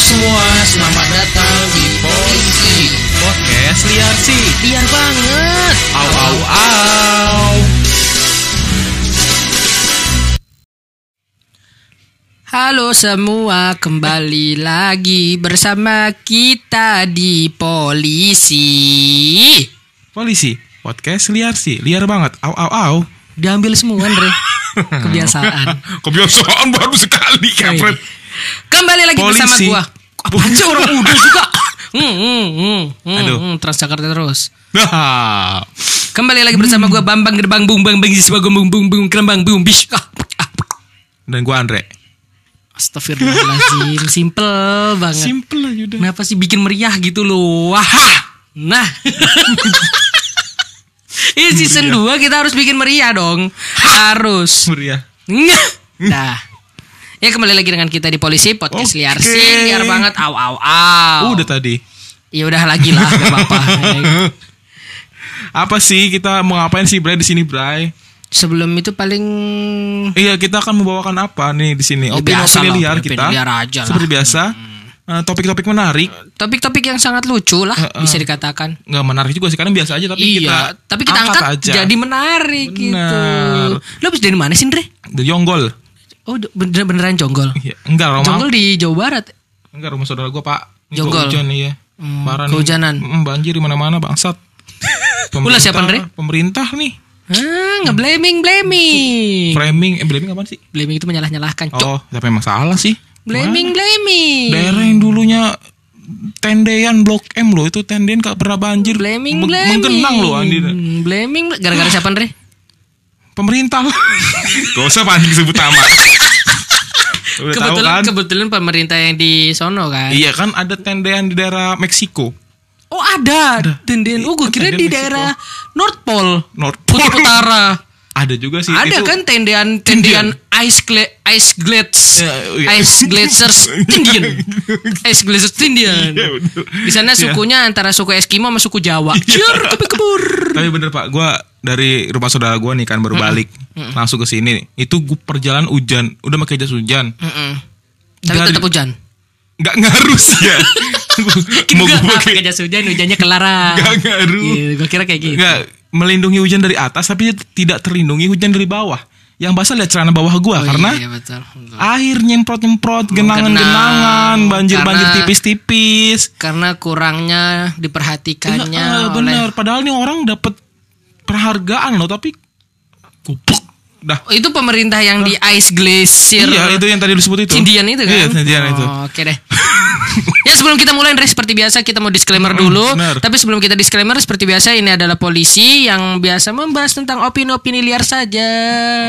semua, selamat datang di Polisi Podcast liar sih. Biar banget Au au au. Halo semua, kembali lagi bersama kita di Polisi Polisi. Podcast liar sih. Liar banget. Au au au. Diambil semua Andre Kebiasaan Kebiasaan baru sekali, kampret. Kembali lagi bersama Polisi. gua. Apaan sih orang udah juga? Hmm, hmm, hmm, hmm, Aduh. hmm, Transjakarta terus. Nah, Kembali lagi bersama gua Bambang Gerbang Bung Bang Bang Siswa Bung Bung Bung Kerembang Bung Bish dan gua Andre. Astagfirullahaladzim Simple banget. Simple aja udah. Kenapa sih bikin meriah gitu loh? Wah Nah. Ini season 2 kita harus bikin meriah dong. Harus. Meriah. Nah Ya kembali lagi dengan kita di Polisi Podcast Liar Oke. sih Liar banget Au au au Udah tadi. Ya udah lagi lah Gak apa-apa Apa sih kita mau ngapain sih Bray di sini Bray? Sebelum itu paling Iya kita akan membawakan apa nih di sini? Ya, Opini biasa opini lah, liar kita. liar aja lah. Seperti biasa. Eh, Topik-topik menarik. Topik-topik yang sangat lucu lah Bisa dikatakan Nggak menarik juga sih karena biasa aja tapi kita Iya Tapi kita angkat, aja. jadi menarik gitu Benar. Lo habis dari mana sih Andre? The Yonggol. Oh bener beneran jonggol Iya, enggak rumah. Jonggol di Jawa Barat Enggak rumah saudara gua, Pak. Ini Jonggol. Hujan iya. Hmm, Parah nih. kehujanan. Mm, banjir di mana-mana, bangsat. Ulah siapa, Andre? Pemerintah nih. Ah, nge-blaming, blaming. Framing, eh blaming apa sih? Blaming itu menyalah-nyalahkan. Cok. Oh, tapi emang salah sih. Blaming, blaming. Daerah yang dulunya tendean Blok M loh, itu tendean gak pernah banjir. Blaming, Meng- blaming. Menggenang loh Andi. Blaming, gara-gara siapa, Andre? Pemerintah. Gak usah panik sebut nama. Udah tahu Kebetulan, kan? kebetulan pemerintah yang di sono kan. Iya kan ada tendean di daerah Meksiko. Oh ada, Denden. Oh, gue kira Tendean di Meksiko. daerah North Pole, North Kutub Pole. Utara. Ada juga sih. Ada itu- kan tendean tendean ice gla ice glades. Ya, iya. ice glazers Indian. Ice glazers Indian. Iya, di sana Iya. sukunya antara suku Eskimo sama suku Jawa. Ciur kebur kebur. Tapi bener pak, gue dari rumah saudara gue nih kan baru balik, langsung ke sini. Itu gue perjalanan hujan, udah pakai jas hujan, tapi Dari- tetap hujan? Nggak ngaruh sih ya. Mau gue pakai jas hujan hujannya kelarang. Nggak ngaruh, Iya, gue kira kayak gitu. Nggak melindungi hujan dari atas, tapi tidak terlindungi hujan dari bawah. Yang basah lihat celana bawah gue Oh, karena iya, betul, betul. air nyemprot nyemprot, genangan genangan, genang. banjir banjir Karena- tipis tipis. karena kurangnya diperhatikannya Eh, oleh bener, padahal nih orang dapat penghargaan loh, tapi goblok. Dah. Oh, itu pemerintah yang di ice glacier Iya, itu yang tadi disebut itu. Indian itu kan? Iya, Indian itu. Oh, Oke deh. ya sebelum kita mulai Andre seperti biasa kita mau disclaimer dulu. benar. Tapi sebelum kita disclaimer seperti biasa ini adalah polisi yang biasa membahas tentang opini-opini liar saja.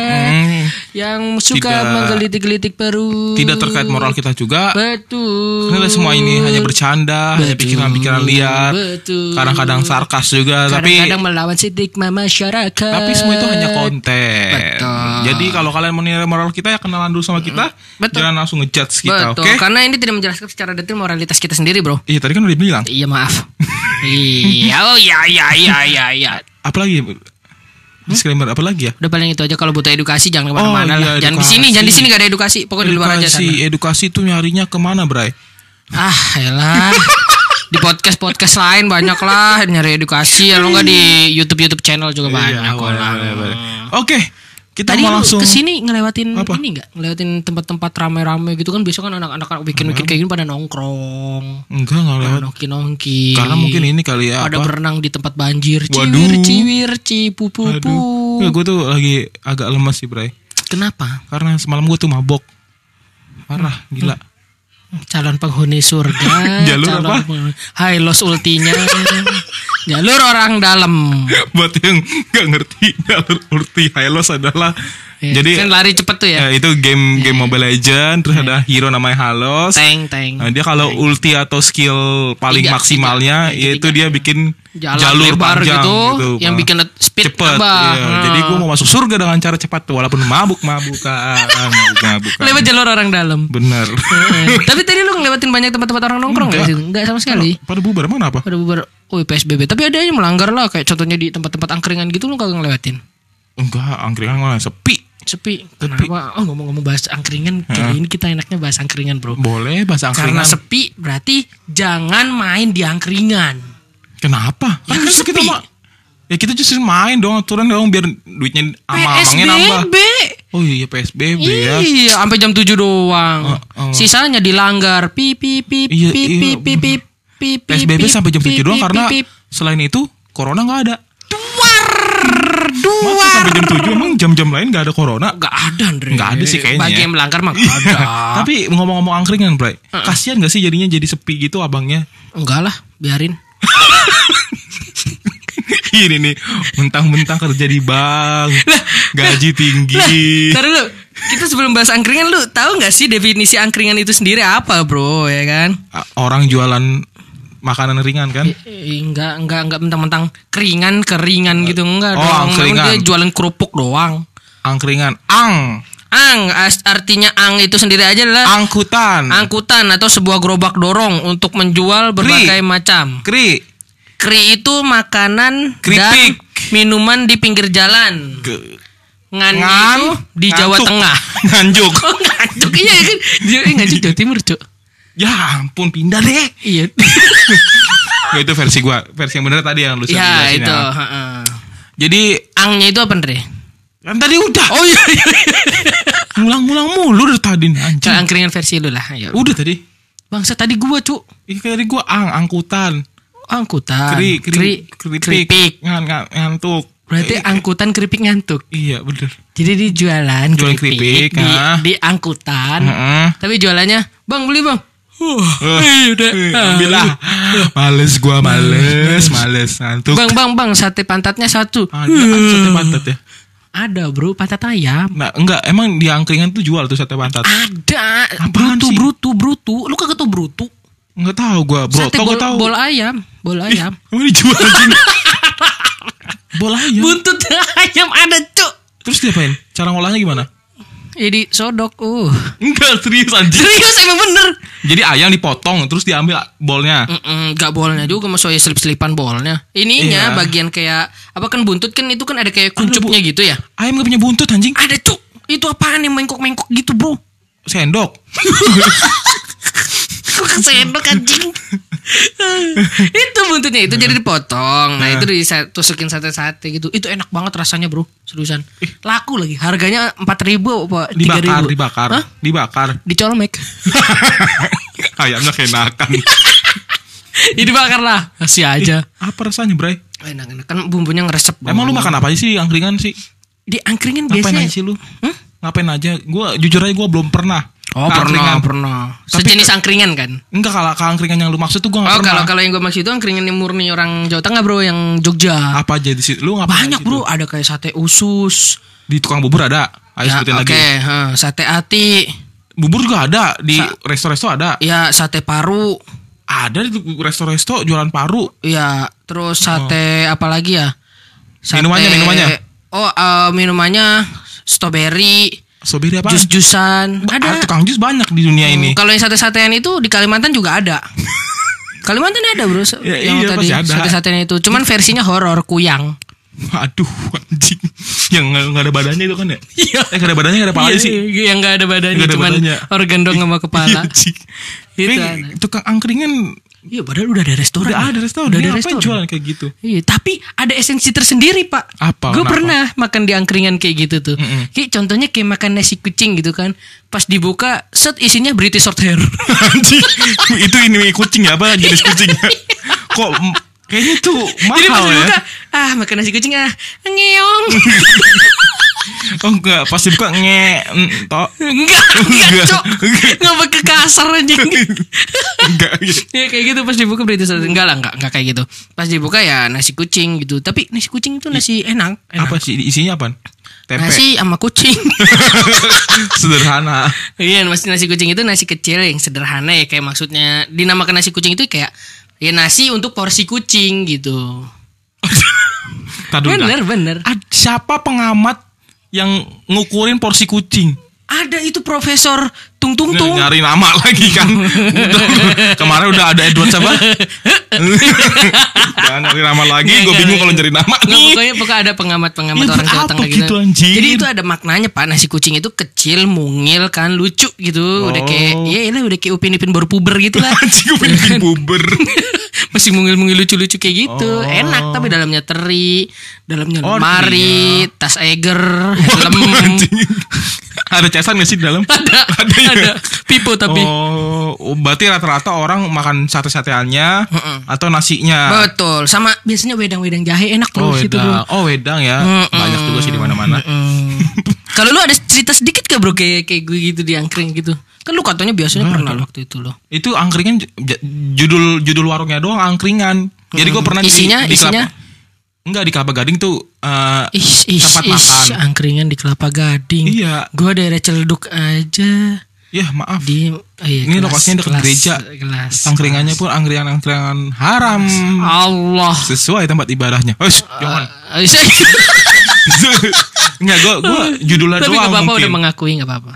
Hmm, Yang suka menggelitik-gelitik perut. tidak terkait moral kita juga. Betul. Karena semua ini hanya bercanda, hanya Betul. pikiran-pikiran liar. Betul. Kadang-kadang sarkas juga, tapi Kadang-kadang melawan stigma masyarakat. tapi semua itu hanya konten. Betul. Jadi kalau kalian menilai moral kita ya kenalan dulu sama kita. Betul. Jangan langsung ngejudge kita, oke? Betul. Karena ini tidak menjelaskan secara detail moralitas kita sendiri, Bro. Iya, tadi kan udah bilang. Iya maaf. iya, oh iya iya iya iya iya. Apalagi disclaimer apa lagi ya? Udah paling itu aja kalau butuh edukasi jangan ke mana-mana Oh, iya, lah. Jangan di edukasi. sini, jangan di sini gak ada edukasi. Pokoknya di luar aja edukasi, sana. edukasi itu nyarinya ke mana, Bray? Ah, elah. di podcast podcast lain banyak lah nyari edukasi. Kalau nggak di YouTube YouTube channel juga banyak Iya, boleh, boleh, boleh. Oke, kita Tadi mau langsung ke sini ngelewatin Apa? ini nggak? Ngelewatin tempat-tempat rame-rame gitu kan biasa kan anak-anak bikin-bikin kayak gini pada nongkrong, enggak enggak lewat. nongki-nongki. Karena mungkin ini kali ya pada apa? berenang di tempat banjir, Waduh. ciwir ciwir cipu-pupu. Aduh, gue tuh lagi agak lemas sih, Bray. Kenapa? Karena semalam gue tuh mabok. Parah, gila. calon penghuni surga Jalur calon apa? penghuni- Hai los ultinya jalur orang dalam. Buat yang nggak ngerti, jalur ulti Hylos adalah Ya, jadi kan lari cepet tuh ya. ya, itu game game Mobile Legend terus ada hero namanya Halos. tank tank Nah, dia kalau ulti atau skill paling Tiga, maksimalnya tiga, yaitu dia bikin jalan jalur lebar panjang gitu, gitu, yang bikin speed cepet. iya. Hmm. Jadi gue mau masuk surga dengan cara cepat tuh walaupun mabuk mabukan mabuk lewat jalur orang dalam. Bener. Eh, tapi tadi lu ngelewatin banyak tempat-tempat orang nongkrong nggak sih? Nggak sama sekali. Pada bubar mana apa? ada beberapa oh PSBB tapi ada yang melanggar lah kayak contohnya di tempat-tempat angkringan gitu lu kagak ngelewatin? Enggak, angkringan mana sepi. Sepi. Kenapa? Oh ngomong-ngomong bahas angkringan, kali ini kita enaknya bahas angkringan bro. Boleh Karena angkringan. sepi berarti jangan main di angkringan. Kenapa? Ya Kan kan justru kita sepi. ma- Ya kita justru main dong, aturan dong biar duitnya ama amangnya nambah. PSBB. Oh iya PSBB ya. Iya, sampai jam 7 doang. Oh, oh. Sisanya dilanggar. Pip pip pip Iya, pip iya. pip pip pip. PSBB sampai jam pip, 7 doang karena selain itu corona nggak ada. duar Masa duar. sampai jam 7 emang jam-jam lain nggak ada corona? Gak ada, Andre. Nggak ada sih kayaknya. Bagi yang melanggar mah nggak ada. Tapi ngomong-ngomong angkringan, Bray. Kasihan gak sih jadinya jadi sepi gitu abangnya? Enggak lah, biarin. Ini nih, mentang-mentang kerja di bank, gaji tinggi. Ntar dulu, kita sebelum bahas angkringan lu tahu nggak sih definisi angkringan itu sendiri apa, Bro, ya kan? Orang jualan makanan ringan kan? Eh, enggak, enggak, enggak mentang-mentang keringan, keringan gitu enggak Oh, dong. Angkringan. dia jualan kerupuk doang. Angkringan, ang, Ang, artinya ang itu sendiri aja adalah angkutan, angkutan atau sebuah gerobak dorong untuk menjual berbagai macam. kri, Kri itu makanan dan Keripik. minuman di pinggir jalan. Ge- Ngan, ngan, itu di Jawa. Tengah. nganjuk. Oh, nganjuk iya kan? Dia eh, nganjuk Jawa Timur, Cuk. Ya ampun, pindah deh. Iya. Ya, itu versi gua, versi yang benar tadi yang lu ya jelasin itu, ya. heeh. Jadi Angnya itu apa, Andre? kan tadi udah Oh iya iya. iya. ngulang-ngulang mulu dari tadi anjing. angkringan versi lu lah. Ayo. Udah tadi. Bangsa tadi gua, Cuk. Ih, tadi gua ang, angkutan. Angkutan. Kri, kri, Kri, keripik, keripik. Ngan, ngan- ngantuk. Berarti Eh, angkutan keripik ngantuk. Iya bener. Jadi dia jualan Jualan keripik, keripik, di, ah. di angkutan. Heeh. Tapi jualannya, "Bang, beli, Bang." Wah, Eh, udah. eh, ambil lah. Males gua males, males ngantuk. Bang, bang, bang, sate pantatnya satu. Ada kan sate pantat ya? Ada, Bro, pantat ayam. Nah, enggak, emang di angkringan tuh jual tuh sate pantat. Ada. Apaan brutu, sih? brutu, brutu. Lu kagak tau brutu? Enggak tahu gua, bro. Sate bol, tahu. bol ayam, bol ayam. Emang dijual anjing. Bola ayam. Buntut ayam ada, Cuk. Terus diapain? Cara ngolahnya gimana? Jadi sodok, uh. Enggak, serius anjing. Serius emang bener. Jadi ayam dipotong terus diambil bolnya. Mm-mm, Gak bolnya juga masuk ya selip-selipan bolnya. Ininya Iya. bagian kayak apa kan buntut kan itu kan ada kayak kuncupnya gitu ya. Ayam gak punya buntut anjing. Ada cuk. Itu apaan yang mengkok-mengkok gitu bro? Sendok. Kok kesendok anjing? itu buntutnya itu jadi dipotong. Nah itu ditusukin sate-sate gitu. Itu enak banget rasanya bro. Seriusan. Laku lagi. Harganya empat ribu apa tiga Dibakar, ribu? dibakar, Hah? dibakar. Dicolmek. Ayamnya kenakan. ya dibakar lah. Kasih aja. Apa rasanya, Bray? Enak-enak kan bumbunya ngeresep. bro. Emang lu makan apa sih angkringan sih? Di angkringan Ngapain biasanya. aja sih lu? Hmm? Ngapain aja? Gua jujur aja gua belum pernah. Oh pernah pernah. Tapi Sejenis angkringan kan? Enggak kalau angkringan yang lu maksud tuh gua Oh enggak pernah. kalau kalau yang gue maksud itu angkringan yang murni orang Jawa Tengah bro yang Jogja. apa aja di situ? Lu ngapain Banyak bro, ada kayak sate usus. Di tukang bubur ada. Ayo Ya, sebutin Oke, lagi. heh, sate ati, Bubur juga ada di resto-resto ada. ya sate paru, Ada di resto-resto jualan paru. ya terus sate apa lagi ya? Sate- Minumannya, minumannya? Oh eh, minumannya strawberry, Strawberry apa? jus-jusan. Ada Ada. tukang jus banyak di dunia ini. Kalau yang sate-satean itu di Kalimantan juga ada. Kalimantan ada bro, Ya, yang iya, tadi sate-satean itu. Cuman versinya horor kuyang. Aduh, anjing. Yang nggak nggak ada badannya itu kan ya? Iya. Eh nggak ada badannya nggak ada sih. Iya, yang nggak ada badannya, Nggak ada cuman badannya. organ dong sama kepala. Iya. Itu tukang angkringan Iya, padahal udah ada restoran. udah ya. ada restoran. Udah ada ngapain restoran. jualan kayak gitu? Iya, tapi ada esensi tersendiri, Pak. Apa? Gue pernah makan di angkringan kayak gitu tuh. Mm-mm. Kayak contohnya kayak makan nasi kucing gitu kan. Pas dibuka, set isinya British short hair. Itu ini kucing ya apa jenis kucingnya? Kok m- kayaknya tuh Jadi pas mahal ya? dibuka, ah makan nasi kucing ah, ngeong. Oh enggak, pas dibuka nge mm, tok. enggak, enggak, Enggak. cok. Enggak pakai kasar anjing. enggak gitu. ya kayak gitu pas dibuka hair. Enggak lah, enggak, enggak kayak gitu. Pas dibuka ya nasi kucing gitu. Tapi nasi kucing itu nasi enak. enak. Apa sih isinya apa? Tempe. Nasi sama kucing. Sederhana. Iya, nasi nasi kucing itu nasi kecil yang sederhana ya kayak maksudnya dinamakan nasi kucing itu kayak ya nasi untuk porsi kucing gitu. Bener bener. siapa pengamat yang ngukurin porsi kucing? Ada itu Profesor Tung Tung Tung. nyari nama lagi kan udah, kemarin udah ada Edward siapa jangan nyari nama lagi Nggak, gue nggak, bingung kalau nyari nama Nggak, nih pokoknya, pokoknya ada pengamat-pengamat Ya, orang Jawa Tengah gitu. gitu? Jadi itu ada maknanya Pak. Nasi kucing itu kecil, mungil kan, lucu gitu. Udah kayak Oh. ya ini udah kayak Upin Ipin baru puber gitu lah. anjing gue pengen buber Masih mungil-mungil lucu-lucu kayak gitu. Oh. Enak tapi dalamnya teri, dalamnya Oh, lemari, tas Eiger, helm. Ada cesan gak sih di dalam ada, ada ya ada. Pipo tapi. Oh, oh, berarti rata-rata orang makan sate-sateannya atau nasinya. Betul. Sama biasanya wedang-wedang jahe enak Oh, loh situ wedang. bro. Oh, wedang ya. Mm-mm. Banyak juga sih di mana-mana. Mm. Kalau lu ada cerita sedikit gak bro kayak kayak gue gitu di angkring gitu? Kan lu katanya biasanya pernah waktu itu loh. Itu angkringan judul judul warungnya doang angkringan. Jadi gue pernah di- Isinya- di, isinya? Kelapa- Enggak di Kelapa Gading tuh eh, Ish, ish, tempat ish, makan. angkringan di Kelapa Gading. Iya. Gua daerah Celduk aja Ya maaf. di oh iya, Ini kelas- lokasinya dekat kelas- gereja. Kelas. Angkringannya pun angkringan-angkringan haram. Allah. Sesuai tempat ibadahnya. Hus, jangan. Eh, saya- Enggak, gue gue judulnya Tapi doang gak mungkin. udah mengakui gak apa-apa.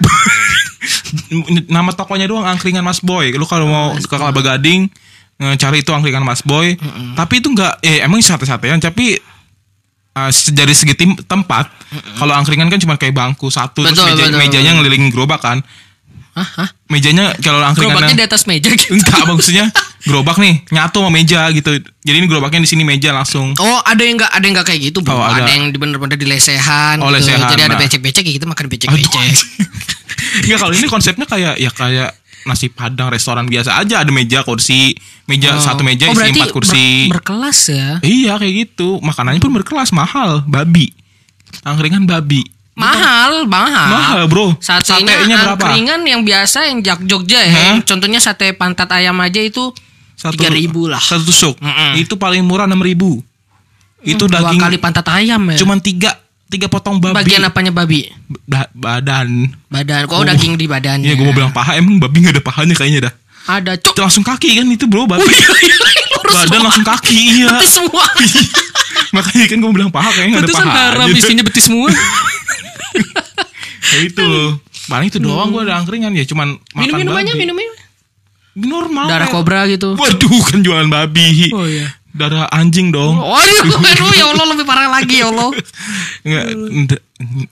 nama tokonya doang angkringan Mas Boy. Lu kalau mau ke Kelapa Gading eh, cari itu angkringan Mas Boy. Tapi itu enggak eh emang sate-satean tapi eh, se- dari segi tim- tempat kalau angkringan kan cuma kayak bangku satu terus Betul, meja- betul, mejanya ngelilingin gerobak kan. Hah? Hah? Mejanya kalau angkringan Gerobaknya di atas meja gitu. enggak maksudnya gerobak nih nyatu sama meja gitu. Jadi ini gerobaknya di sini meja langsung. Oh ada yang nggak ada yang nggak kayak gitu bro. Oh, ada. ada. yang di bener-bener di lesehan. Oh, gitu. lesehan, Jadi ada nah. becek-becek kayak gitu makan becek-becek. Enggak kalau ini konsepnya kayak ya kayak nasi padang restoran biasa aja ada meja kursi meja satu meja oh, isi empat kursi ber- berkelas ya. Iya kayak gitu. Makanannya pun berkelas mahal, babi. Angkringan babi. Mahal, mahal. Mahal, Bro. Satenya Satenya berapa? angkringan yang biasa yang jak Jogja ya. Hah? Contohnya sate pantat ayam aja itu tiga ribu lah. Satu tusuk. Mm-mm. Itu paling murah enam ribu. Itu Dua daging kali pantat ayam ya. cuman tiga tiga potong babi. bagian apanya babi? Ba- badan. Badan. Kok Oh. daging di badannya? Iya, gue mau bilang paha emang babi gak ada pahanya kayaknya dah. Ada cuk. Itu langsung kaki kan itu bro, babi. Oh iya, iya, lurus Badan semua. langsung kaki iya. Betis semua. Makanya kan gue bilang paha kayaknya gak ada paha. haram isinya betis semua. Ya itu. Paling itu doang gue ada angkringan ya cuman makan minum minumannya babi. minum minum. normal. Darah kayak- kobra gitu. Waduh kan jualan babi. Oh iya. Darah anjing dong. Waduh, waduh, ya Allah lebih parah lagi ya Allah. Enggak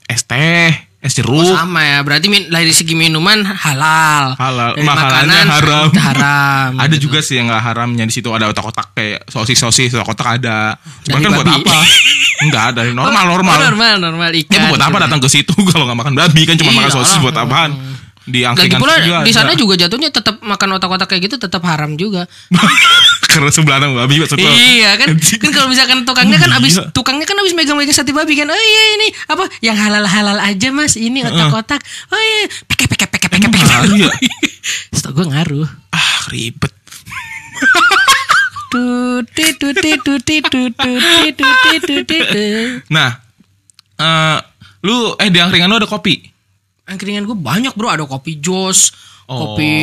es teh, es Oh, jeruk. sama ya. Berarti min, dari segi minuman halal. Halal. Dari Makanannya makanan haram. haram. Ada gitu. juga sih yang nggak haramnya di situ ada otak-otak kayak sosis-sosis otak-otak ada. Cuman Dari kan buat apa? Enggak ada normal normal. Oh, normal, normal ikan. Ya buat apa gitu. datang ke situ kalau nggak makan babi kan cuma Iya, makan sosis buat apaan? Di Lagi angkringan pula juga di sana juga jatuhnya tetap makan otak-otak kayak gitu tetap haram juga. Karena sebelah sama babi maksud lo. iya kan kan kalau misalkan tukangnya kan abis Iya. tukangnya kan abis megang-megang sate babi kan oh iya ini apa yang halal-halal aja mas ini otak-otak oh iya peke peke peke peke peke ngaruh ya? Setahu gue ngaruh Ah ribet. Nah, eh lu eh di angkringan lu ada kopi. angkringan gue banyak bro ada kopi jos Oh. kopi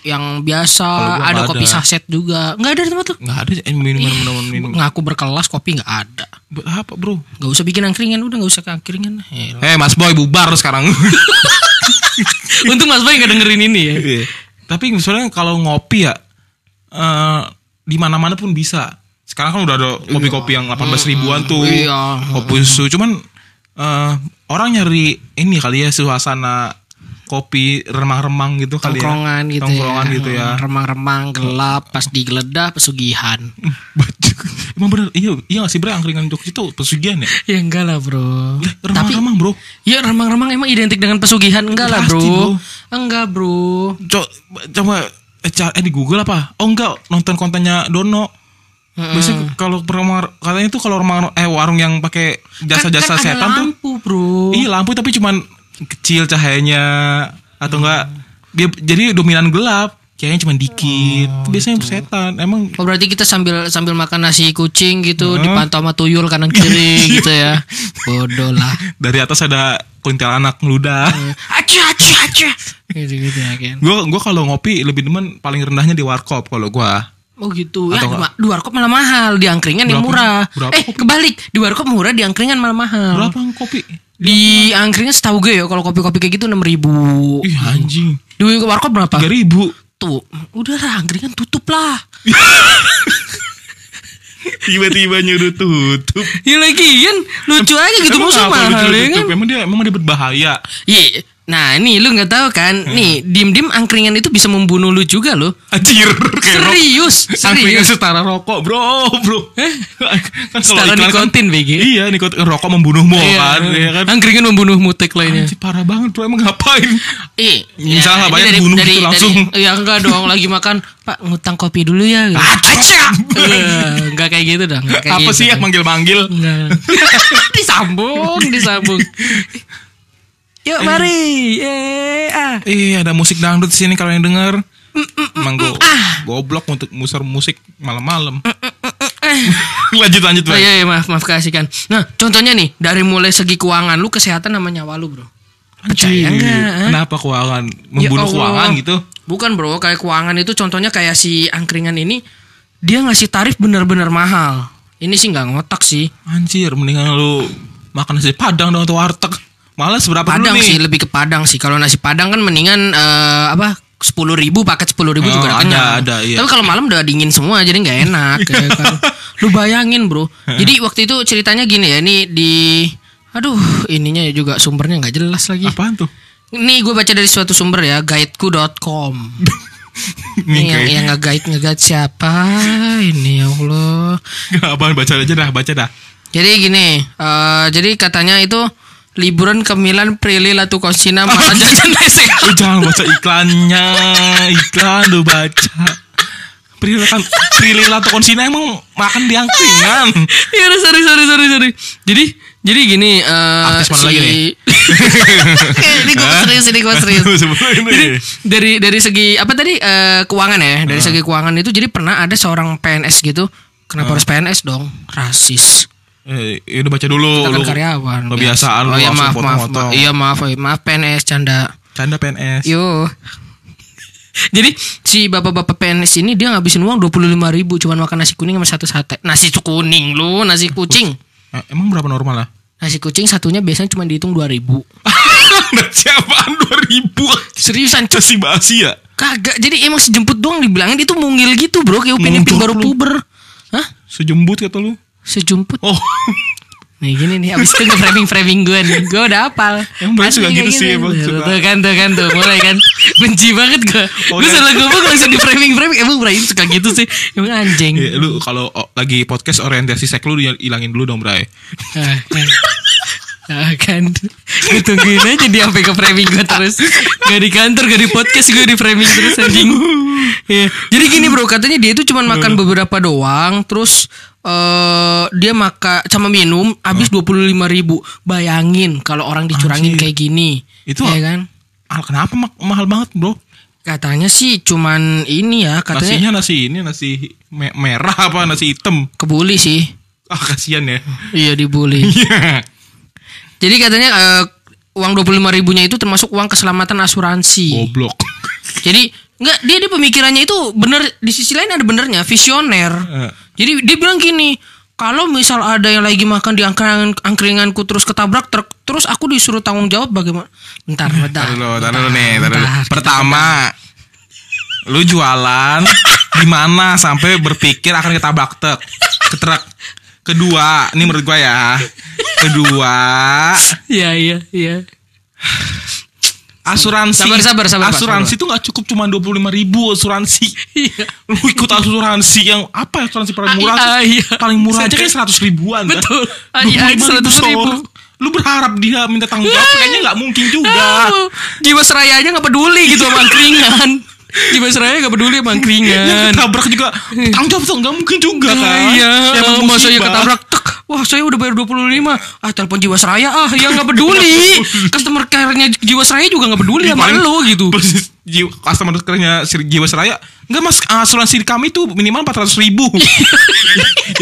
yang biasa ada nggak kopi ada. saset juga nggak ada di tempat tuh Nggak ada eh, minuman minuman minum. ngaku berkelas kopi nggak ada Buat apa bro? nggak usah bikin angkringan udah nggak usah angkringan Elah. Eh Mas Boy bubar sekarang. untung mas Boy nggak dengerin ini ya Iya. Tapi sebenarnya kalau ngopi ya eh di mana-mana pun bisa. Sekarang kan udah ada kopi-kopi yang 18 ribuan tuh. Iya. Kopi susu cuman eh orang nyari ini kali ya suasana kopi remang-remang gitu kali ya. tongkrongan gitu Tongkrongan ya gitu ya. Hmm, remang-remang gelap pas digeledah pesugihan Baju. Emang bener iya iya sih bre angkringan Jogja itu pesugihan ya? ya enggak lah bro tapi remang-remang bro. ya remang-remang emang identik dengan pesugihan enggak lah bro. bro. enggak bro Co- coba eh, eh di Google apa? Oh enggak, nonton kontennya Dono. Biasanya kalau peremang katanya tuh kalau remang eh warung yang pakai jasa-jasa kan, kan setan tuh lampu bro iya lampu tapi cuman kecil cahayanya atau enggak dia jadi dominan gelap. Cahayanya cuma dikit. Biasanya setan. Emang Oh berarti kita sambil sambil makan nasi kucing gitu Hah? dipantau sama tuyul kanan kiri gitu ya. Bodoh lah. dari atas ada kuntilanak ngeludah. Aja aja aja. Gitu gitu ya kan. Gue gua kalau ngopi lebih demen paling rendahnya di warkop kalau gua. Oh gitu ya. Atau di ma- Di warkop malah mahal, di angkringan yang murah. Berapa eh kebalik, di warkop murah, di angkringan malah mahal. Berapa kopi? Di angkringan setahu gue ya kalau kopi-kopi kayak gitu 6000 ribu. Ih anjing. Di warkop berapa? Tiga ribu. Tuh, udah lah angkringan tutup lah. Tiba-tiba nyuruh tutup. Ya lagi kan lucu aja gitu Emang lu mahal ya kan. Emang dia emang dia berbahaya. Iya. Nah, nih lu nggak tahu kan? Hmm. Nih, dim-dim angkringan itu bisa membunuh lu juga loh. Anjir. rok- Serius, Angkringan serius. setara rokok bro bro kan kalau Setara iklan kan- nikotin, BG. iya nikotin rokok membunuhmu kan iya kan Angkringan membunuh mutek lainnya. Anjir, parah banget bro emang ngapain Iya. Misalnya ini bayar, bunuh gitu langsung. ya enggak dong, lagi makan, Pak ngutang kopi dulu ya. Gitu. Aca! Iya, enggak kayak gitu dong. kayak apa gitu. sih ya manggil-manggil disambung, disambung. Yuk mari. Eh, ah. Ih ada musik dangdut di sini kalau yang denger Emang go, Ah. goblok untuk muser musik malam-malam Lanjut lanjut Oh, iya, iya, maaf, maaf kasihkan. Nah, contohnya nih, dari mulai segi keuangan, lu kesehatan sama nyawa lu, bro. Percaya Anjir, nggak? Kenapa keuangan Ya Membunuh Allah. keuangan gitu Bukan bro, kayak keuangan itu contohnya kayak si angkringan ini, dia ngasih tarif bener-bener mahal. Ini sih nggak ngotak sih. Anjir mendingan lu makan nasi padang dong atau warteg Malah seberapa Padang dulu nih sih, lebih ke Padang sih. Kalau nasi Padang kan mendingan eh, apa? Sepuluh ribu paket sepuluh ribu Oh, juga udah ada, kenyang. ada, iya. Tapi kalau malam udah dingin semua jadi nggak enak. ya kan. Lu bayangin bro. jadi waktu itu ceritanya gini ya. Ini di, aduh ininya juga sumbernya nggak jelas lagi. Apaan tuh Ini gue baca dari suatu sumber ya, guideku.com. Nih Ini yang yang nge-guide nge-guide siapa? Ini ya Allah. Apaan baca aja dah baca dah Jadi gini, eh, jadi katanya itu liburan ke Milan Prilly Latu Konsina makan jajan lesek. Lu jangan baca iklannya. Iklan lu baca. Prilly kan Prilly Lato Konsina emang makan di angkringan. Iya, udah, sorry sorry sorry sorry. Jadi jadi gini eh Artis mana lagi nih? ini gue serius ini gue serius. Jadi dari dari segi apa tadi eh, keuangan ya? Dari segi keuangan itu jadi pernah ada seorang PNS gitu. Kenapa harus PNS dong? Rasis Eh, ya udah baca dulu kita kan lu karyawan Kebiasaan lu oh iya langsung maaf maaf, potong-potong. maaf iya maaf oh, iya, maaf PNS canda. Canda PNS yo. Jadi si bapak-bapak PNS ini dia ngabisin uang dua puluh lima ribu cuman makan nasi kuning sama satu sate. Nasi kuning lu nasi kucing. Eh, Emang berapa normal lah? nasi kucing satunya biasanya cuma dihitung dua ribu. Nasi apaan 2000 seriusan Cuk. Basi basi ya? Kagak jadi emang sejemput doang dibilangin dia tuh mungil gitu bro. Kayak upin ipin baru puber. Hah? Sejembut kata lu sejumput. Oh. Nih gini nih abis itu nge-framing framing gue nih. Gue udah hafal. Emang suka gitu sih, emang Tuh, suka. Tuh kan tuh kan tuh. Mulai kan. Benci banget gue Oh, Gue iya. salah ngomong langsung di framing framing Emang Bray suka gitu sih. Emang anjing. Ya, lu kalau oh, lagi podcast orientasi seks lu hilangin dulu dong, Bray. Ah, kan. Ah, kan. Gue tungguin aja dia sampai ke framing gue terus. Gak di kantor Gak di podcast gue di framing terus anjing. Iya. Jadi gini bro Katanya dia itu cuma makan beberapa doang Terus eh Dia makan Sama minum Habis dua puluh lima ribu Bayangin Kalau orang dicurangin Anjir. kayak gini Itu- ya kan Ah, kenapa ma- mahal banget, Bro? Katanya sih cuman ini ya Katanya Nasinya nasi ini nasi me- merah apa nasi hitam. kebuli sih Ah, kasihan ya. Iya dibully Iya. Jadi katanya eh, Uang 25 ribunya itu termasuk uang keselamatan asuransi Goblok. Jadi nggak dia dia pemikirannya itu bener di sisi lain ada benernya visioner. Eh. Jadi dia bilang gini, kalau misal ada yang lagi makan di angkringan angkringanku terus ketabrak truk, terus aku disuruh tanggung jawab bagaimana? Bentar, bentar. Taruh dulu, taruh dulu nih, taruh dulu. Pertama, lu jualan di mana sampai berpikir akan ketabrak truk, ke truk. Kedua, ini menurut gua ya. Kedua, Iya iya iya. Asuransi. Sabar, sabar, sabar, Asuransi itu nggak cukup cuma 25 ribu asuransi. Iya. Lu ikut asuransi yang apa ya asuransi paling murah? Ah, tuh? iya. Paling murah aja kan 100 ribuan. kan? Betul. Ah, iya, 25 100 ribu. seorang. Lu berharap dia minta tanggung jawab kayaknya nggak mungkin juga. Jiwa seraya aja nggak peduli gitu sama angkringan. Jiwa seraya nggak peduli sama Yang angkringan. ketabrak juga tanggung jawab tuh nggak mungkin juga kan. Iya, Emang masa ketabrak tek. Wah, saya udah bayar 25. Ah, telepon Jiwasraya ah, ya nggak peduli. Customer care-nya Jiwasraya juga nggak peduli sama lo gitu. Persis jiwa, customer care-nya Jiwasraya Enggak mas asuransi kami tuh minimal 400 ribu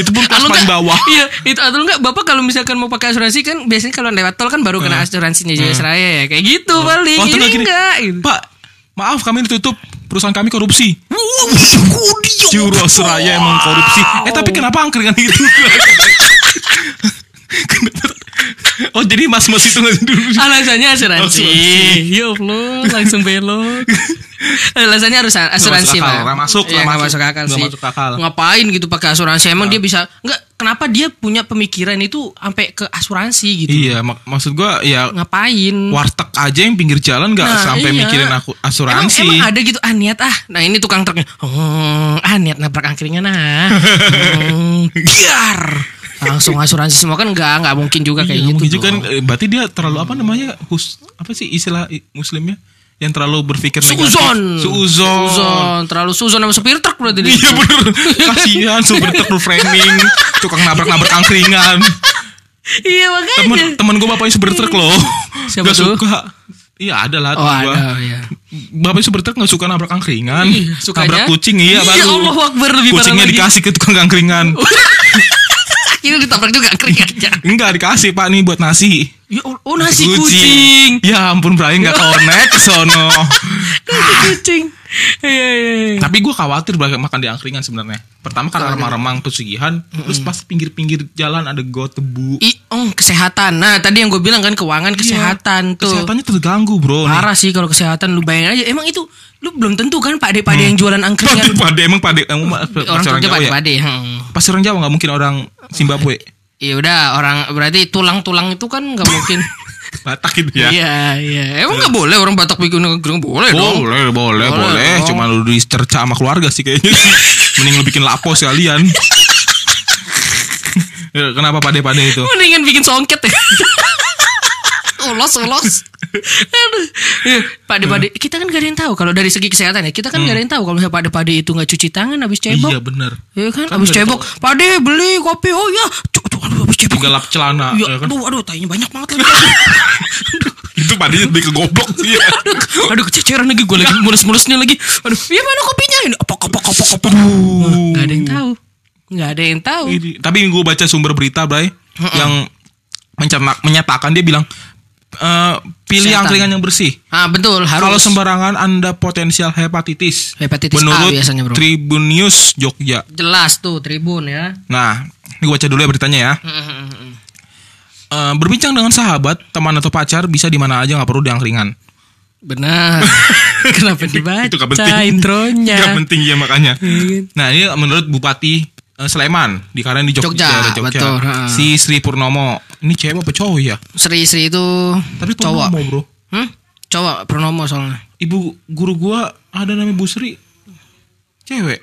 Itu pun kelas paling bawah Iya, itu atau enggak Bapak kalau misalkan mau pakai asuransi kan biasanya kalau lewat tol kan baru kena asuransinya Jiwasraya ya. Kayak gitu paling. Oh, Ini nggak gini, enggak gitu. Pak maaf kami ditutup Perusahaan kami korupsi ya Jiwasraya emang korupsi Eh tapi kenapa angkringan itu Oh jadi mas-mas itu nggak dulu. Alasannya asuransi. Asuransi. Ya Allah, langsung belok. Alasannya harus asuransi, masuk akal, Pak. nggak masuk, Iya, nggak nggak masuk. masuk akal Nggak sih. masuk akal. Ngapain gitu pakai asuransi? Emang dia bisa enggak kenapa dia punya pemikiran itu sampai ke asuransi gitu? Iya, mak- maksud gua ya Ngapain? warteg aja yang pinggir jalan nggak Nah, sampai iya. mikirin aku asuransi. Emang, emang ada gitu ah niat ah. Nah ini tukang truknya. Hmm, ah niat nabrak angkringan ah. Hmm, biar langsung asuransi semua kan nggak nggak mungkin juga kayak Iya, gitu. mungkin juga kan eh, berarti dia terlalu apa namanya? Hus apa sih istilah muslimnya? Yang terlalu berpikir negatif. Suzon. Suzon. Terlalu suzon sama supir truk berarti dia. Iya bener Kasihan supir truk framing Tukang nabrak-nabrak angkringan Iya makanya. Temen, temen gue bapaknya supir truk loh Siapa Gak tuh? suka Iya ada lah Oh gua. ada ya. Bapaknya supir truk gak suka nabrak angkringan Iya, sukanya? Nabrak kucing iya Iya, baru Allahu Akbar, lebih parah Kucingnya dikasih ke tukang angkringan Ini ditabrak juga angkringannya. Enggak dikasih pak nih buat nasi Ya, Allah, oh nasi kucing. Ya ampun Brian gak connect sono Nasi kucing. Iya iya. iya. Tapi gue khawatir banget makan di angkringan sebenarnya Pertama karena remang-remang pesugihan Terus pas pinggir-pinggir jalan ada got tebu I, oh, kesehatan. Nah, tadi yang gue bilang kan keuangan kesehatan tuh. Iya. Kesehatannya terganggu bro nih. Parah sih kalau kesehatan lu bayangin aja. Emang itu lu belum tentu kan Pak Ade-pade yang jualan angkringan. Pade, pade emang pade emang Orang orang Jawa ya. Pade-pade. Hmm. Pasti orang Jawa nggak mungkin orang Zimbabwe. Ya udah orang berarti tulang-tulang itu kan nggak mungkin. Batak gitu ya. Iya iya. Emang nggak boleh orang Batak bikin angkringan boleh dong. Boleh, boleh, Boleh boleh. dong. Cuma lu dicerca sama keluarga sih kayaknya sih. Mending lu bikin lapo sekalian. Kenapa pade-pade itu? Mendingan bikin songket ya. ulos ulos. Aduh. Ya, Pade-pade kita kan gak ada yang tahu kalau dari segi kesehatan ya. Kita kan gak ada yang tahu kalau misalnya pade-pade itu nggak cuci tangan habis cebok. Iya bener. Ya kan, Kan abis nggak cebok, pade beli kopi, oh ya, Cuk, cuk, aduh abis cebok. Lap celana. Ya, ya kan? aduh, aduh, tainya banyak banget lagi. Itu padenya lebih ke goblok sih ya. aduh, kececeran lagi, gue lagi mulus-mulusnya lagi. Aduh, ya mana kopinya ini? Apa, apa, apa, apa, apa. Gak ada yang tahu. Gak ada yang tahu. Ini- Tapi gue baca sumber berita, Bray, yang mencetak, menyatakan dia bilang eh, pilih Kesehatan. angkringan yang bersih. Ah, betul, harus. Kalau sembarangan Anda potensial hepatitis. Hepatitis A Menurut biasanya, bro. Tribun News Jogja. Jelas tuh, Tribun ya. Nah, ini gue baca dulu ya beritanya ya. Eh, berbincang dengan sahabat, teman atau pacar bisa di mana aja nggak perlu di angkringan. Benar. Kenapa dibaca Itu nggak penting. intronya? Nggak penting ya makanya. Iya. Nah ini menurut Bupati Sleman di karena di Jogja, Jogja, Jogja. betul, ha. Si Sri Purnomo. Ini cewek apa cowok ya? Sri-Sri itu Tapi cowok. Purnomo bro. Hmm? Cowok, Purnomo soalnya. Ibu guru gua ada namanya Bu Sri. Cewek.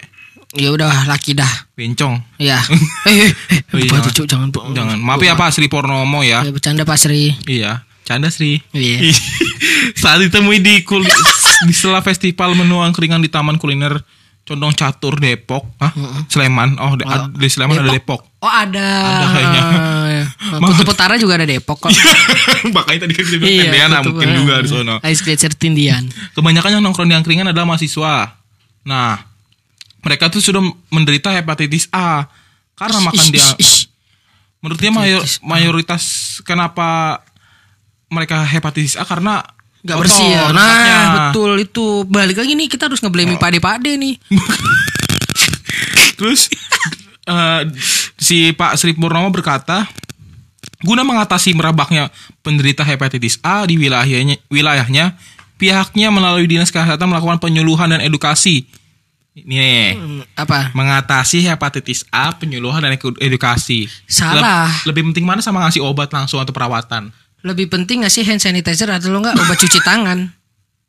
Ya udah laki dah. Bencong. Ya. eh, eh, eh, Oh, iya, jangan. Cuk, jangan. Jangan. Maaf ya Pak Sri Purnomo ya. Ya bercanda Pak Sri. Iya. Canda Sri. Iya. Saat ditemui di kul di sela festival menu angkringan di Taman Kuliner Condong Catur Depok, Hah? Sleman. Oh, di, ad- di Sleman ada Depok. Oh ada. Ada kayaknya. Ya. Kutub Utara juga ada Depok kok. Makanya tadi kan kita bilang Kutub- mungkin juga di sono. Ice Glacier Tindian. Kebanyakan yang nongkrong di angkringan adalah mahasiswa. Nah, mereka tuh sudah menderita hepatitis A karena makan Ish, dia. ish, ish. Menurut dia mayor- mayoritas kenapa mereka hepatitis A karena Gak bersih ya. tempatnya. Nah betul itu. Balik lagi nih kita harus ngeblaming pade-pade nih. Terus eh, si Pak Sri Purnomo berkata, guna mengatasi merebaknya penderita hepatitis A di wilayahnya, wilayahnya pihaknya melalui dinas kesehatan melakukan penyuluhan dan edukasi. Ini nih, Hmm, Apa? mengatasi hepatitis A, penyuluhan dan edu- edukasi. Salah. Leb- lebih penting mana sama ngasih obat langsung atau perawatan? Lebih penting gak sih hand sanitizer atau lo nggak obat cuci tangan?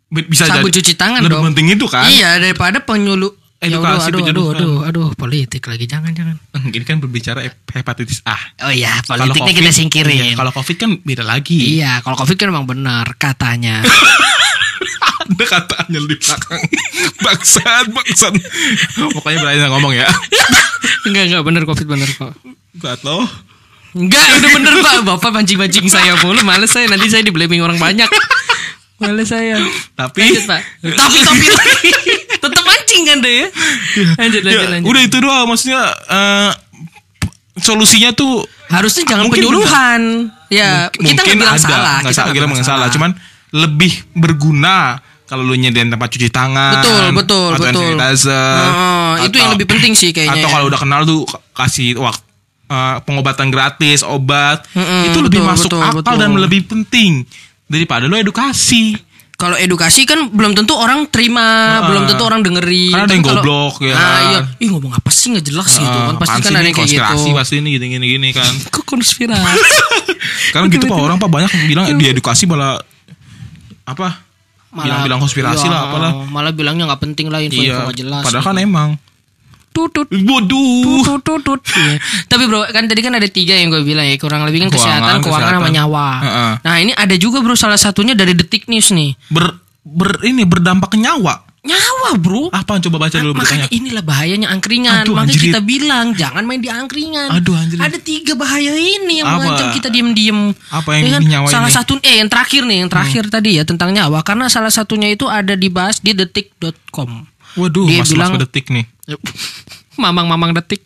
Bi- Bisa Sabun jadi cuci tangan lebih dong. penting itu kan? Iya daripada penyuluh. Ya Edukasi, aduh, aduh, aduh, penyuluhan. aduh, aduh, politik lagi jangan jangan. Ini kan berbicara hep- hepatitis A. Oh iya, politiknya COVID, kita singkirin. iya, kalau COVID kan beda lagi. Iya, kalau covid kan emang benar katanya. ada katanya di belakang bangsat bangsat pokoknya berani ngomong ya enggak enggak benar covid benar kok. Gak loh Enggak, udah bener pak. Bapak pancing-pancing saya mulu. Males saya. Nanti saya di blaming orang banyak. Males saya. tapi Lanjut pak. Tapi tapi tapi. Tetap mancing kan deh ya. Lanjut lanjut ya, lanjut. udah itu doang maksudnya eh, solusinya tuh Harusnya jangan Mungkin penyuluhan. Ya, mungkin kita nggak bilang ada, salah. nggak salah, kita bilang nggak salah cuman lebih berguna kalau lu nyediain tempat cuci tangan Betul, betul, atau betul. sanitizer, Oh, itu yang lebih penting sih kayaknya atau ya. kalau udah kenal tuh kasih waktu eh, pengobatan gratis, obat, Mm-mm, itu lebih betul, masuk betul, akal betul. dan lebih penting daripada lo edukasi. Kalau edukasi kan belum tentu orang terima, Ah. belum tentu orang dengerin. Karena ada yang kalau- goblok, ya Ah, kan? iya. Ih ngomong apa sih nggak jelas gitu Eh, kan. Pasti kan ada yang kayak konspirasi gitu. pasti ini gini gini gini kan. Kok konspirasi? Karena gitu pak orang pak banyak bilang di edukasi malah apa? Bilang-bilang konspirasi iya, lah apalah. Malah bilangnya nggak penting lah info-info Iya. jelas. Padahal kan emang. Tutut Waduh. tutut tutut. Iya. Tapi bro kan tadi kan ada tiga yang gue bilang ya kurang lebih kan Keuangan, kesehatan, keuangan sama kesehatan. nyawa. Heeh. Nah ini ada juga bro salah satunya dari detik news nih. Ber, ber ini berdampak ke nyawa. Nyawa bro. Apa coba baca dulu Makanya beritanya. inilah bahayanya angkringan. Aduh, Makanya anjrit. kita bilang jangan main di angkringan. Aduh, anjrit. Ada tiga bahaya ini yang Apa? mengancam kita diem-diem. Apa yang Ya kan? nyawa Salah ini? Hmm. satu eh yang terakhir nih, yang terakhir tadi ya tentang nyawa karena salah satunya itu ada dibahas di detik.com. Waduh, Dia mas bilang- mas detik nih. Mamang-mamang detik.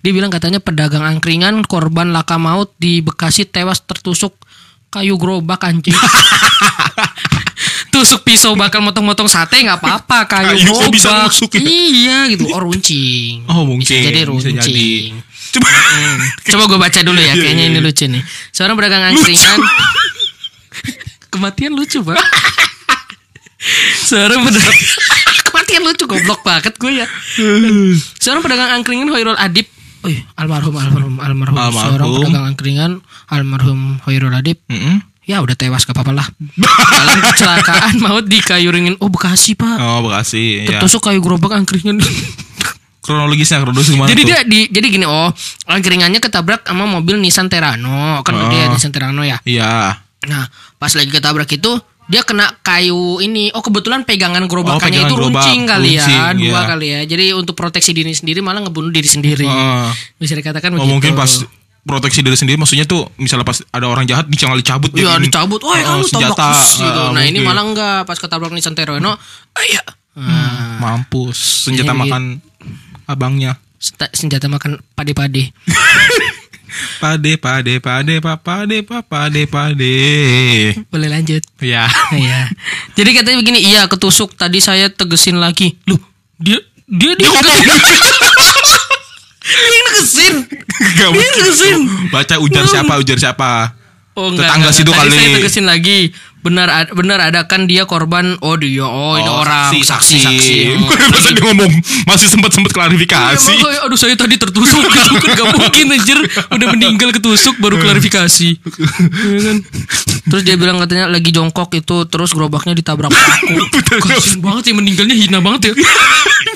Dia bilang katanya pedagang angkringan korban laka maut di Bekasi tewas tertusuk kayu gerobak anjing. Tusuk pisau bakal motong-motong sate nggak apa-apa kayu, Kayu gerobak. bisa nusuk ya? Iya gitu. Oh runcing. Oh, mungkin. Bisa jadi Bisa runcing. jadi. Coba. Coba gue baca dulu ya, Iya, kayaknya iya, ini iya. lucu nih. Seorang pedagang angkringan. Kematian lucu, Pak. Seorang pedagang Kematian lucu goblok banget gue ya. Seorang pedagang angkringan Hoirul Adib. Wih, almarhum almarhum almarhum. Almarhum. Seorang pedagang angkringan almarhum Hoirul Adib. Mm-mm. Ya udah tewas gak apa-apa lah. Dalam kecelakaan maut di Kayuringin. Oh Bekasi pak. Oh, Bekasi. Ya. Tertusuk kayu gerobak angkringan. Kronologisnya kronologis gimana Jadi tuh? dia di jadi gini oh angkringannya ketabrak sama mobil Nissan Terano kan Oh. dia Nissan Terano ya. Iya. Nah pas lagi ketabrak itu dia kena kayu ini oh kebetulan pegangan gerobakannya pegangan itu gerobak, runcing kali ya runcing, dua iya. kali ya. Jadi untuk proteksi diri sendiri malah ngebunuh diri sendiri. Heeh. Bisa dikatakan Oh, begitu. mungkin pas proteksi diri sendiri maksudnya tuh misalnya pas ada orang jahat dicangal dicabut Iya jadi- dicabut, wah Oh, kamu senjata, terus," gitu. ah, Nah ini mungkin. malah enggak pas ketabrak Nissan Terano, ah, iya. Nah, mampus senjata Iya, makan abangnya senta- senjata makan pade-pade. pade pade pade pa pade pa pade pade Boleh lanjut. ya Iya. Jadi katanya begini, iya ketusuk tadi saya tegesin lagi. Loh, dia dia dia dia negesin. Gak Dia negesin. baca ujar siapa ujar siapa Oh Tetangga situ Tadi kali. saya tegesin lagi. Benar benar ada kan dia korban. Oh dia, oh, ini orang saksi saksi. Oh. masa dia ngomong masih sempat sempat klarifikasi Iya, makanya, aduh saya tadi tertusuk gitu kan gak mungkin anjir udah meninggal ketusuk baru klarifikasi Iya kan? terus dia bilang katanya lagi jongkok itu terus gerobaknya ditabrak paku kasian banget sih meninggalnya hina banget ya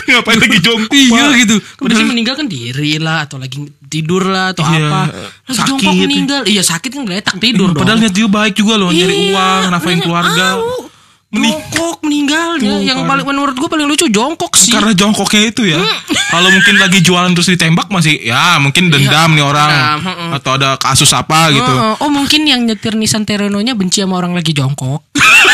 ngapain lagi jongkok iya gitu. Sih meninggal kan diri lah atau lagi tidur lah atau Iya, apa. Lagi sakit. jongkok meninggal. Iya sakit kan geletak tidur dong. padahal niat dia baik juga loh nyari Iya, uang nafkahin makanya, keluarga. au, jongkok meninggalnya Tuh, yang paling menurut gue paling lucu jongkok sih. Karena jongkoknya itu ya. Kalau mungkin lagi jualan terus ditembak masih ya mungkin dendam nih orang. Dendam, heeh. atau ada kasus apa gitu. Oh, mungkin yang nyetir Nissan Terano-nya benci sama orang lagi jongkok.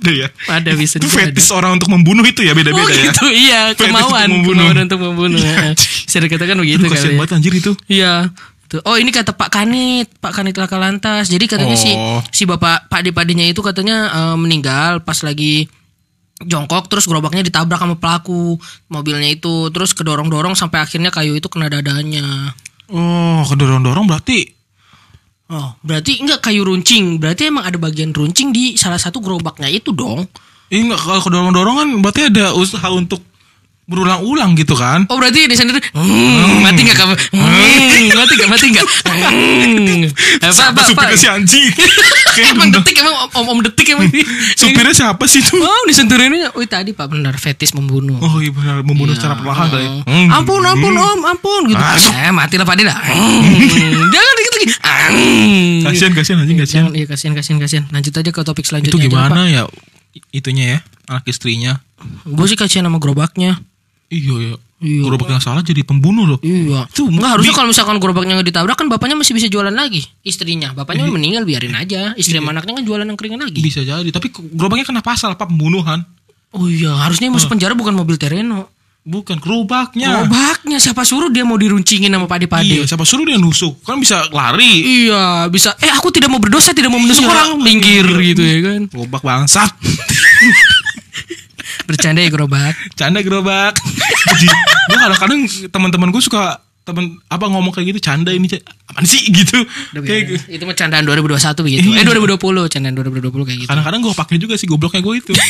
Ada ya Ada bisa itu juga ada. fetis orang untuk membunuh itu ya Oh beda-beda ya gitu iya Fetis kemauan untuk membunuh. kemauan untuk membunuh. ya. Bisa dikatakan begitu Aduh, kali. ya. banget anjir itu Iya. Oh ini kata Pak Kanit, Pak Kanit laka lantas. Jadi katanya si Oh. si bapak Pak Dipadinya itu katanya eh, meninggal pas lagi jongkok terus gerobaknya ditabrak sama pelaku mobilnya itu terus kedorong-dorong sampai akhirnya kayu itu kena dadanya. oh kedorong-dorong berarti Oh, berarti enggak kayu runcing. Berarti emang ada bagian runcing di salah satu gerobaknya itu dong. ini nggak kalau kedorong-dorong kan berarti ada usaha untuk berulang-ulang gitu kan Oh berarti di sendiri hmm, mati nggak kamu? Hmm, mati nggak? Mati nggak? Hmm. Apa supirnya si anjing Emang detik emang om om detik emang. supirnya siapa sih tuh Oh disentuh ini. Oh tadi pak benar fetis membunuh. oh iya benar membunuh secara perlahan kali Hmm. Ampun ampun om ampun gitu. Ah, Eh mati lah pak. Hmm. Jangan dikit lagi. Hmm. kasihan kasihan anjing kasihan Jangan iya kasihan kasihan kasihan. Lanjut aja ke topik selanjutnya. itu gimana ya itunya ya anak istrinya Gue sih kasihan sama gerobaknya. Iya ya Iya. gerobak yang salah jadi pembunuh loh Iya. Itu Enggak harusnya kalau misalkan gerobaknya nggak ditabrak kan bapaknya masih bisa jualan lagi. Istrinya, bapaknya meninggal biarin aja. Istri sama anaknya kan jualan angkringan lagi. bisa jadi tapi gerobaknya kena pasal apa pembunuhan Oh iya, harusnya yang masuk penjara bukan mobil Tereno. bukan gerobaknya Gerobaknya siapa suruh dia mau diruncingin sama pade-pade. iya siapa suruh dia nusuk kan bisa lari Iya, bisa. Eh, aku tidak mau berdosa, tidak mau menusuk Iya. orang, minggir gitu ya kan. gerobak bangsat Bercanda ya gerobak. canda gerobak gue kadang-kadang teman-teman gue suka temen apa ngomong kayak gitu canda ini apaan sih gitu Udah kayak biarin. itu mah candaan 2021 begitu. Iya. Eh 2020, candaan 2020 kayak gitu. kadang-kadang gue pakai juga sih gobloknya gue itu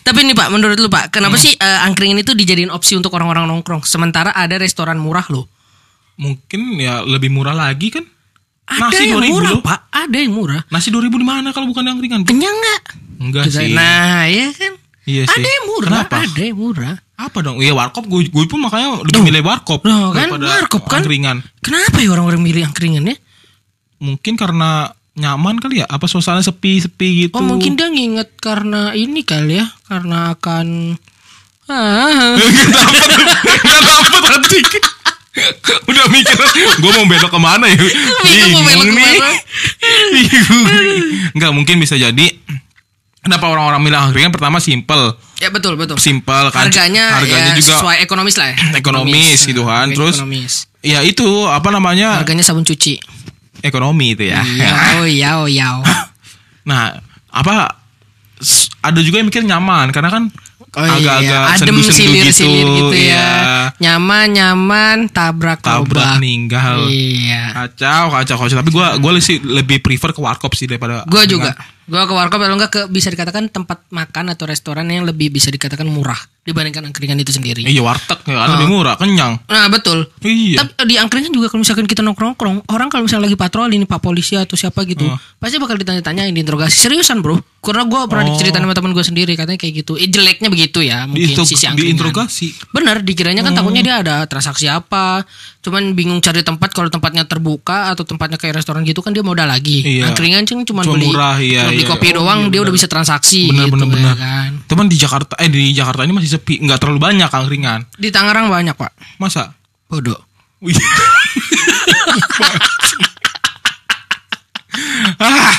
Tapi nih Pak, menurut lu Pak, kenapa Hmm. sih eh, angkringan itu dijadiin opsi untuk orang-orang nongkrong sementara ada restoran murah loh? mungkin ya lebih murah lagi kan Ada nasi yang 2000 murah, loh. Pak. Ada yang murah. nasi 2000 di mana kalau bukan yang ringan Kenyang nggak? enggak sih Nah, ya kan. Iya sih. Ada yang murah, Kenapa? ada yang murah. apa dong iya warkop gue gue pun makanya lebih milih warkop Loh, kan warkop kan? angkringan Kenapa ya orang-orang milih angkringan ya? mungkin karena nyaman kali ya apa suasana sepi-sepi gitu Oh, mungkin dia nginget karena ini kali ya, karena akan ah, Gak dapet hati Udah mikir Gue mau belok ke mana ya Bingung mau belok nih. ke mana. Bingung nih. Nggak mungkin bisa jadi Kenapa orang-orang bilang angkringan Pertama simple ya betul betul. Simple kan Harganya, Harganya ya, juga sesuai ekonomis lah ya. Ekonomis gitu kan. Terus- ekonomis. Ya itu Apa namanya Harganya sabun cuci. Ekonomi itu ya Iya, oh iya, oh iya. Nah Apa Ada juga yang mikir nyaman Karena kan Oh iya, Agak-agak adem sendu-sendu silir-silir gitu, iya. ya. Nyaman, nyaman, tabrak, Tabrak lobak. meninggal Iya. Kacau, kacau, kacau. Tapi gue gue sih lebih prefer ke warkop sih daripada. Gue juga. Gue ke warkop kalau enggak ke bisa dikatakan tempat makan atau restoran yang lebih bisa dikatakan murah dibandingkan angkringan itu sendiri. Iya warteg ya kan lebih murah, kenyang. Nah betul. Iya. Tapi di angkringan juga kalau misalkan kita nongkrong-nongkrong, orang kalau misalnya lagi patroli nih pak polisi atau siapa gitu, pasti bakal ditanya-tanyain diinterogasi seriusan bro. Karena gue pernah diceritain sama teman gue sendiri katanya kayak gitu. Eh, jeleknya begitu ya mungkin Di, sisi angkringan. diinterogasi. Bener, dikiranya kan takutnya dia ada transaksi apa. Cuman bingung cari tempat kalau tempatnya terbuka atau tempatnya kayak restoran gitu kan dia modal lagi. Iya. Angkringan cuma beli, murah, iya, cuma beli iya. kopi Oh, doang iya, dia udah bisa transaksi Bener, gitu bener, bener. ya kan. Teman di Jakarta eh di Jakarta ini masih sepi, nggak terlalu banyak angkringan. Di Tangerang banyak pak. Masa? Bodoh. Wih. ah.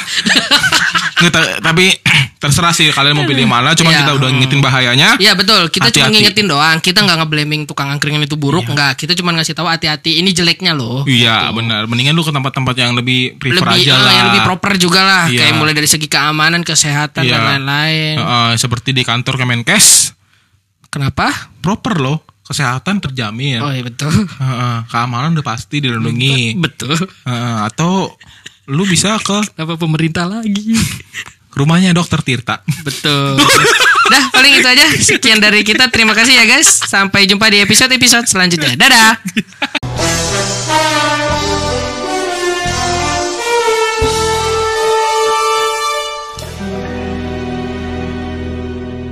Nggak, ta- tapi terserah sih kalian mau pilih mana. Cuman Iya. kita udah ngingetin bahayanya. Iya betul, kita cuma Hati-hati. ngingetin doang. Kita nggak ngeblaming tukang angkringan itu buruk, nggak. Kita cuma ngasih tahu hati-hati. Ini jeleknya loh. Iya benar. Mendingan lu ke tempat-tempat yang lebih prefer Lebih aja eh, lah. yang lebih proper juga lah. Iya. Kayak mulai dari segi keamanan, kesehatan Iya. dan lain-lain. Heeh, seperti di kantor Kemenkes Kenapa? proper loh kesehatan terjamin Oh iya betul. Heeh, keamanan udah pasti dilindungi betul. Heeh, atau lu bisa ke Kenapa pemerintah lagi? rumahnya dokter Tirta betul. Dah paling itu aja. Sekian dari kita. Terima kasih ya guys. Sampai jumpa di episode-episode selanjutnya. Dadah.